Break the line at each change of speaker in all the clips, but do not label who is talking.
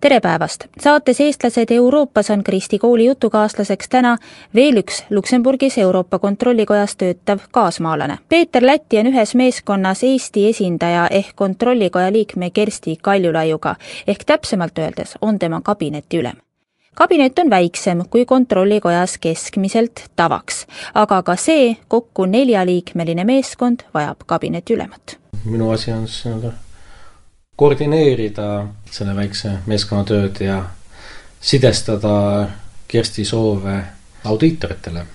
tere päevast! saates Eestlased Euroopas on Kristi Kooli jutukaaslaseks täna veel üks Luksemburgis Euroopa Kontrollikojas töötav kaasmaalane. Peeter Lätti on ühes meeskonnas Eesti esindaja ehk Kontrollikoja liikme Kersti Kaljulaiuga ehk täpsemalt öeldes on tema kabineti ülem kabinet on väiksem kui Kontrollikojas keskmiselt tavaks, aga ka see kokku neljaliikmeline meeskond vajab kabineti ülemat.
minu asi on siis nii-öelda koordineerida selle väikse meeskonna tööd ja sidestada Kersti soove audiitoritele.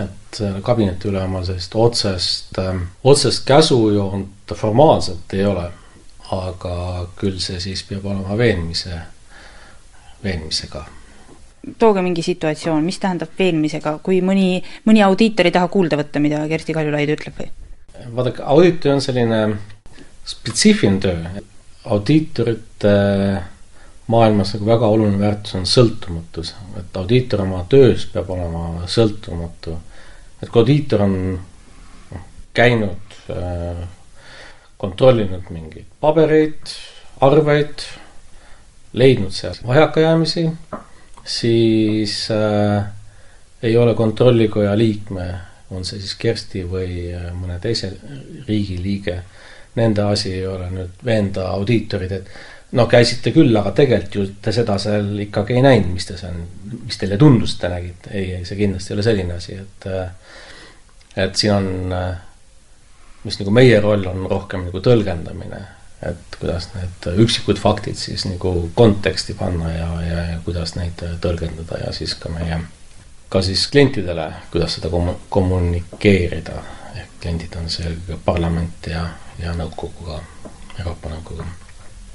et kabineti üle oma sellist otsest, otsest käsujoont formaalselt ei ole, aga küll see siis peab olema veenmise, veenmisega
tooge mingi situatsioon, mis tähendab veenmisega, kui mõni, mõni audiitor ei taha kuulda võtta, mida Kersti Kaljulaid ütleb või?
vaadake, audiitor on selline spetsiifiline töö. audiitorite maailmas nagu väga oluline väärtus on sõltumatus, et audiitor oma töös peab olema sõltumatu. et kui audiitor on noh, käinud äh,, kontrollinud mingeid pabereid, arveid, leidnud seal vajakajäämisi, siis äh, ei ole kontrollikoja liikme, on see siis Kersti või äh, mõne teise riigi liige äh,, nende asi ei ole nüüd veenda audiitorid, et no käisite küll, aga tegelikult ju te seda seal ikkagi ei näinud, mis te seal, mis teile tundus, et te nägite. ei, ei, see kindlasti ei ole selline asi, et, et siin on, mis nagu meie roll on rohkem nagu tõlgendamine, et kuidas need üksikud faktid siis nagu konteksti panna ja, ja, ja kuidas neid tõlgendada ja siis ka meie, ka siis klientidele, kuidas seda kommunikeerida. ehk kliendid on see parlament ja ja nõukoguga, Euroopa Nõukoguga.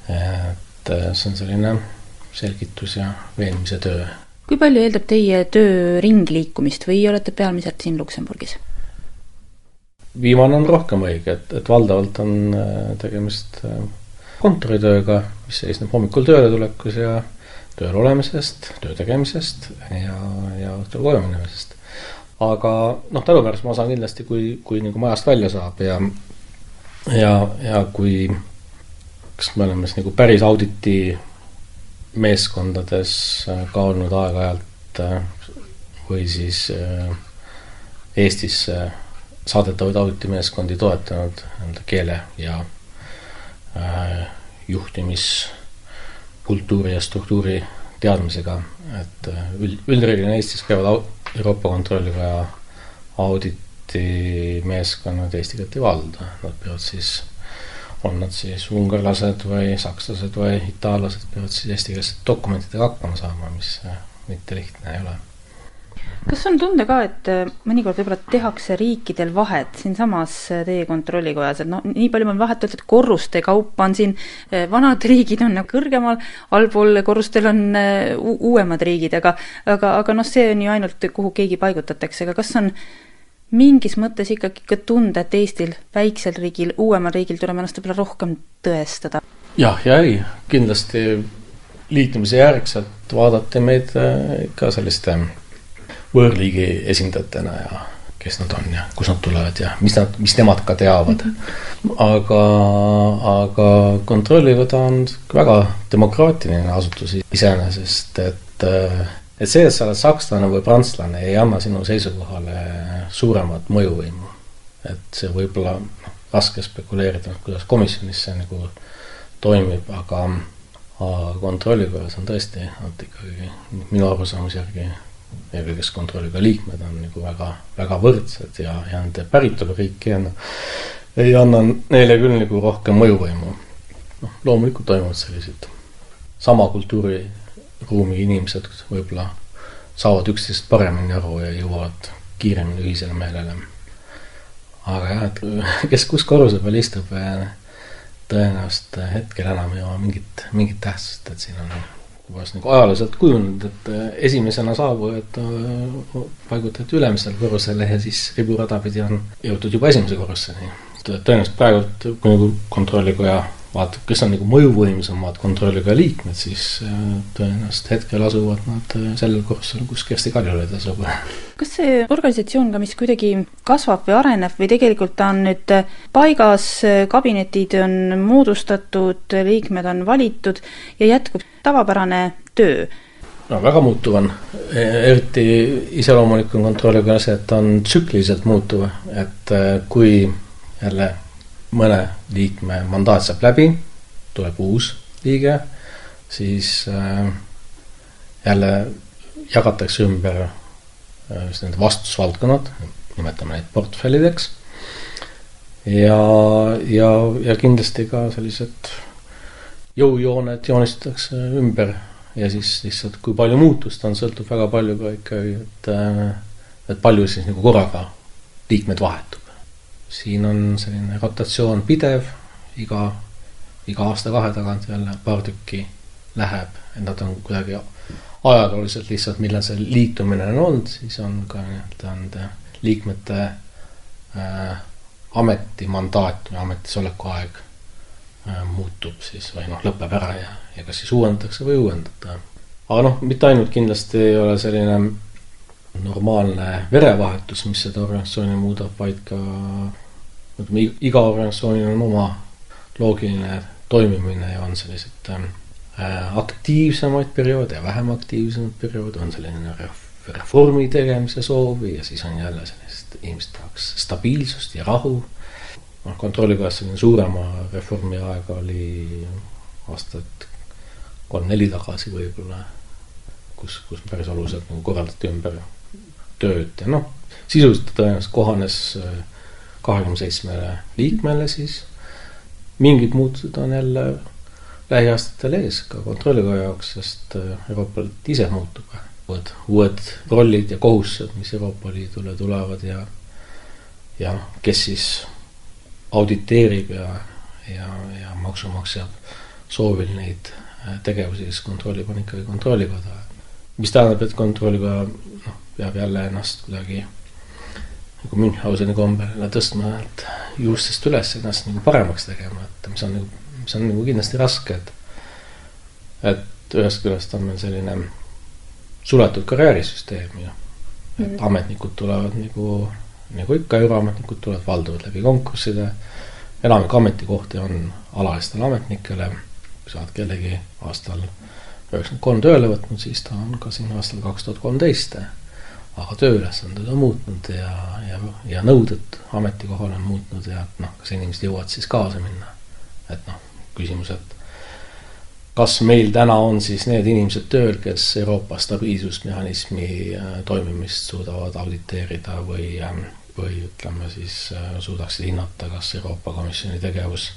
et äh, see on selline selgitus ja veenmise töö.
kui palju eeldab teie töö ringliikumist või olete peamiselt siin Luksemburgis?
viimane on rohkem õige, et, et valdavalt on äh, tegemist äh, kontoritööga, mis seisneb hommikul tööle tulekus ja tööl olemisest, töö tegemisest ja, ja õhtul koju minemisest. aga noh, tänuväärsus ma saan kindlasti, kui, kui nagu majast välja saab ja ja, ja kui, kas me oleme siis nagu päris auditi meeskondades äh, ka olnud aeg-ajalt äh, või siis äh, Eestis saadetavaid auditimeeskondi toetanud nii-öelda keele ja juhtimiskultuuri ja struktuuri teadmisega, et üld, üldreeglina Eestis käivad Euroopa Kontrollikoja audit baltimeeskonnad eesti keelt ei valda, nad peavad siis, on nad siis ungarlased või sakslased või itaallased, peavad siis eestikeelsete dokumentidega hakkama saama, mis mitte lihtne ei ole.
Kas on tunda ka, et äh, mõnikord võib-olla tehakse riikidel vahet siinsamas äh, teie kontrollikojas, et noh, nii palju on vahet öeldud, korruste kaupa on siin, äh, vanad riigid on nagu kõrgemal, allpool korrustel on uuemad riigid, aga aga, aga noh, see on ju ainult, kuhu keegi paigutatakse, aga kas on mingis mõttes ikkagi ka tunda, et Eestil, väiksel riigil, uuemal riigil tuleb ennast võib-olla rohkem tõestada?
jah ja ei, kindlasti liitumise järgselt vaadati meid äh, ka selliste võõrliigi esindajatena ja kes nad on ja kust nad tulevad ja mis nad, mis nemad ka teavad. aga, aga Kontrollikoda on väga demokraatiline asutus iseenesest, et äh, et see, et sa oled sakslane või prantslane, ei anna sinu seisukohale suuremat mõjuvõimu. et see võib-olla noh, raske spekuleerida, kuidas komisjonis see nagu toimib, aga kontrollikojas on tõesti, nad ikkagi minu arusaamise järgi eelkõige kes kontrollikoja liikmed on nagu väga, väga võrdsed ja, ja nende päritoluriik ei anna, ei anna neile küll nagu rohkem mõjuvõimu. noh, loomulikult toimuvad sellised sama kultuuri ruumi inimesed võib-olla saavad üksteisest paremini aru ja jõuavad kiiremini ühisele meelele. aga jah, et kes kus korruse peal istub, tõenäoliselt hetkel enam ei oma mingit, mingit tähtsust, et siin on kuidas nagu ajalooliselt kujunenud, et esimesena saabujad paigutati ülemisele korrusele ja siis riburada pidi on jõutud juba esimese korruseni. tõenäoliselt praegult, kui nagu kontrollikoja vaatab, kes on nagu mõjuvõimsamad kontrollikoja liikmed, siis äh, tõenäoliselt hetkel asuvad nad äh, sellel kursusel, kus Kersti Kaljulaid asub.
kas see organisatsioon ka, mis kuidagi kasvab või areneb või tegelikult ta on nüüd paigas, kabinetid on moodustatud, liikmed on valitud ja jätkub tavapärane töö?
no väga muutuv on, e, eriti iseloomulik on kontrollikoja see, et ta on tsükliliselt muutuv, et äh, kui jälle mõne liikme mandaat saab läbi, tuleb uus liige, siis äh, jälle jagatakse ümber äh, just need vastutusvaldkonnad, nimetame neid portfellideks. ja, ja, ja kindlasti ka sellised jõujooned joonistatakse ümber ja siis lihtsalt, kui palju muutust on, sõltub väga palju ka ikkagi, et, äh, et palju siis nagu korraga liikmed vahetub siin on selline rotatsioon pidev, iga, iga aasta-kahe tagant jälle paar tükki läheb, et nad on kuidagi ajalooliselt lihtsalt, millal see liitumine on olnud, siis on ka nii-öelda nende liikmete äh, ametimandaat või ametisoleku aeg äh, muutub siis või noh, lõpeb ära ja, ja kas siis uuendatakse või ei uuendata. aga noh, mitte ainult kindlasti ei ole selline normaalne verevahetus, mis seda organisatsiooni muudab, vaid ka ütleme, iga organisatsioonil on oma loogiline toimimine ja on sellised äh, aktiivsemaid perioode ja vähem aktiivsemaid perioode, on selline reformi tegemise soovi ja siis on jälle sellist, inimesed tahaks stabiilsust ja rahu. noh, kontrollikojas selline suurema reformi aeg oli aastat kolm-neli tagasi võib-olla, kus, kus päris oluliselt nagu korraldati ümber tööd ja noh, sisuliselt tõenäoliselt kohanes äh, kahekümne seitsmele liikmele siis. mingid muutused on jälle lähiaastatel ees ka kontrollikoja jaoks, sest äh, Euroopa Liit ise muutub. uued, uued rollid ja kohustused, mis Euroopa Liidule tulevad ja, ja noh, kes siis auditeerib ja, ja, ja maksumaksja soovil neid äh, tegevusi siis kontrollib, on ikkagi kontrollikoda. mis tähendab, et kontrollikoja noh, peab jälle ennast kuidagi nagu Münchhauseni kombel tõstma, et juustest üles ennast nagu paremaks tegema, et mis on nagu, mis on nagu kindlasti raske, et et ühest küljest on meil selline suletud karjäärisüsteem ju, et mm. ametnikud tulevad nagu, nagu ikka, euroametnikud tulevad, valduvad läbi konkursside, enamik ametikohti on alalistele ametnikele, kui sa oled kellegi aastal üheksakümmend kolm tööle võtnud, siis ta on ka siin aastal kaks tuhat kolmteist aga tööülesanded on muutnud ja, ja, ja nõuded ametikohal on muutnud ja noh, kas inimesed jõuavad siis kaasa minna. et noh, küsimus, et kas meil täna on siis need inimesed tööl, kes Euroopa stabiilsusmehhanismi äh, toimimist suudavad auditeerida või, äh, või ütleme siis äh, suudaksid hinnata, kas Euroopa Komisjoni tegevus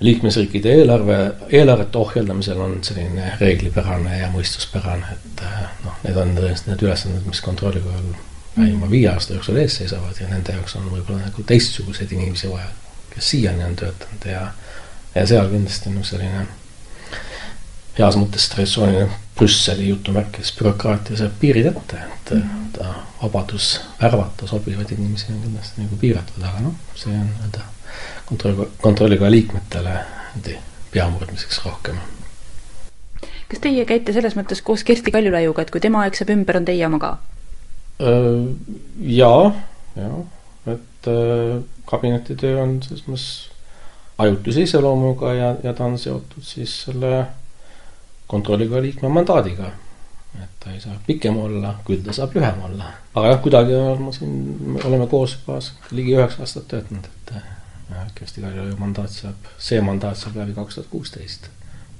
liikmesriikide eelarve, eelarvete ohjeldamisel on selline reeglipärane ja mõistuspärane, et eh, noh, need on tõesti need ülesanded, mis kontrollikojal lähima viie aasta jooksul ees seisavad ja nende jaoks on võib-olla nagu teistsuguseid inimesi vaja, kes siiani on töötanud ja ja seal kindlasti noh, selline heas mõttes traditsiooniline Brüsseli jutumärkides bürokraatia seab piirid ette, et ta vabadus värvata sobivaid inimesi on kindlasti nagu piiratud, aga noh, see on nii-öelda kontrolli, kontrollikoja liikmetele pea murdmiseks rohkem.
kas teie käite selles mõttes koos Kersti Kaljulaiuga, et kui tema aeg saab ümber, on teie oma ka?
jaa, jaa, et kabinetitöö on selles mõttes ajutise iseloomuga ja, ja ta on seotud siis selle kontrollikoja liikme mandaadiga. et ta ei saa pikem olla, küll ta saab lühem olla. aga jah, kuidagi oleme siin, oleme koos juba ligi üheksa aastat töötanud, et Kersti Kaljulaidi mandaat saab, see mandaat saab läbi kaks tuhat kuusteist.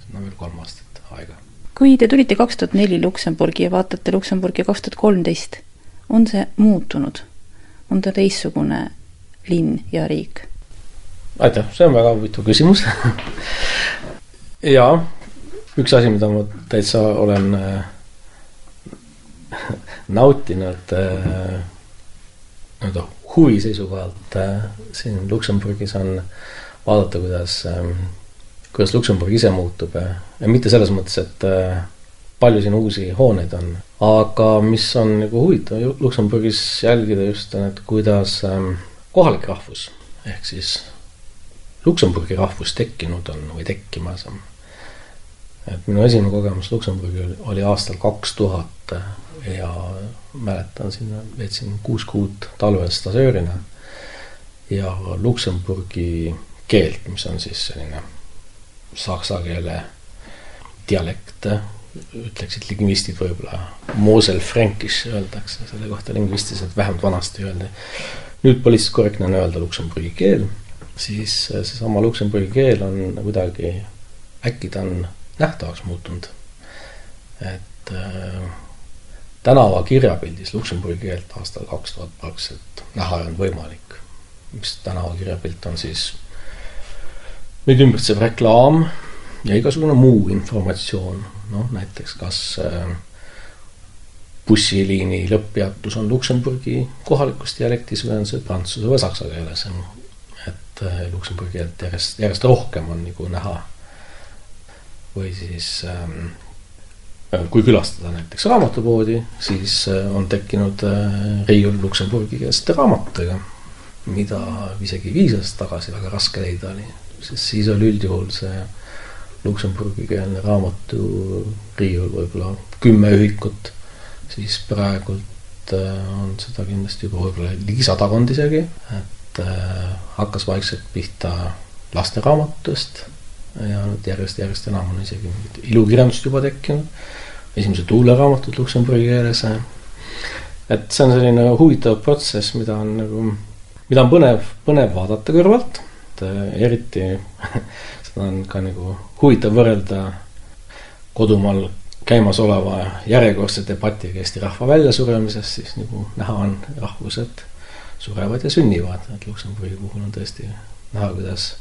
see on veel kolm aastat aega.
kui te tulite kaks tuhat neli Luksemburgi ja vaatate Luksemburgi kaks tuhat kolmteist, on see muutunud? on ta teistsugune linn ja riik?
aitäh, see on väga huvitav küsimus jaa, üks asi, mida ma täitsa olen äh, nautinud äh, nii-öelda huvi seisukohalt äh, siin Luksemburgis on vaadata, kuidas äh,, kuidas Luksemburg ise muutub ja, ja mitte selles mõttes, et äh, palju siin uusi hooneid on, aga mis on nagu huvitav Luksemburgis jälgida just, et kuidas äh, kohalik rahvus ehk siis Luksemburgi rahvus tekkinud on või tekkimas on. et minu esimene kogemus Luksemburgil oli aastal kaks tuhat ja mäletan sinna, veetsin kuus kuud talvel stažöörina ja Luksemburgi keelt, mis on siis selline saksa keele dialekt, ütleksid lingvistid võib-olla, Mosel Frankish öeldakse selle kohta lingvistiliselt, vähemalt vanasti öeldi. nüüd poliitiliselt korrektne on öelda luksemburgi keel, siis seesama luksemburgi keel on kuidagi, äkki ta on nähtavaks muutunud. et äh, tänava kirjapildis Luksemburgi keelt aastal kaks tuhat praktiliselt näha ei olnud võimalik. mis tänava kirjapilt on siis, meid ümbritsev reklaam ja igasugune muu informatsioon, noh näiteks kas äh, bussiliini lõpppeatus on Luksemburgi kohalikus dialektis või on see prantsuse või saksa keeles. et äh, Luksemburgi keelt järjest, järjest rohkem on nagu näha. või siis ähm, kui külastada näiteks raamatupoodi, siis äh, on tekkinud riiul Luksemburgi keelsete raamatutega, mida isegi viis aastat tagasi väga raske leida oli, sest siis oli üldjuhul see luksemburgikeelne raamaturiiul võib-olla kümme ühikut, siis praegult äh, on seda kindlasti juba võib-olla ligi sadakond isegi, et äh, hakkas vaikselt pihta lasteraamatutest ja nüüd järjest-järjest enam on isegi mingit ilukirjandust juba tekkinud, esimesed luuleraamatud luksemburgi keeles, et see on selline huvitav protsess, mida on nagu, mida on põnev, põnev vaadata kõrvalt, et äh, eriti on ka nagu huvitav võrrelda kodumaal käimasoleva järjekordse debatiga Eesti rahva väljasuremisest, siis nagu näha on, rahvused surevad ja sünnivad, et Luksemburgi puhul on tõesti näha, kuidas,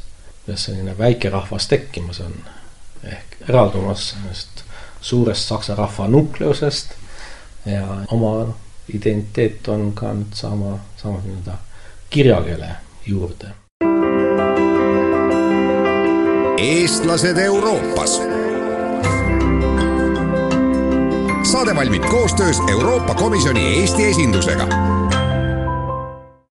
kuidas selline väike rahvas tekkimas on. ehk eraldumas sellest suurest saksa rahva nukleusest ja oma identiteet on ka nüüd saama, saama nii-öelda kirjakeele juurde
eestlased Euroopas. saade valmib koostöös Euroopa Komisjoni Eesti esindusega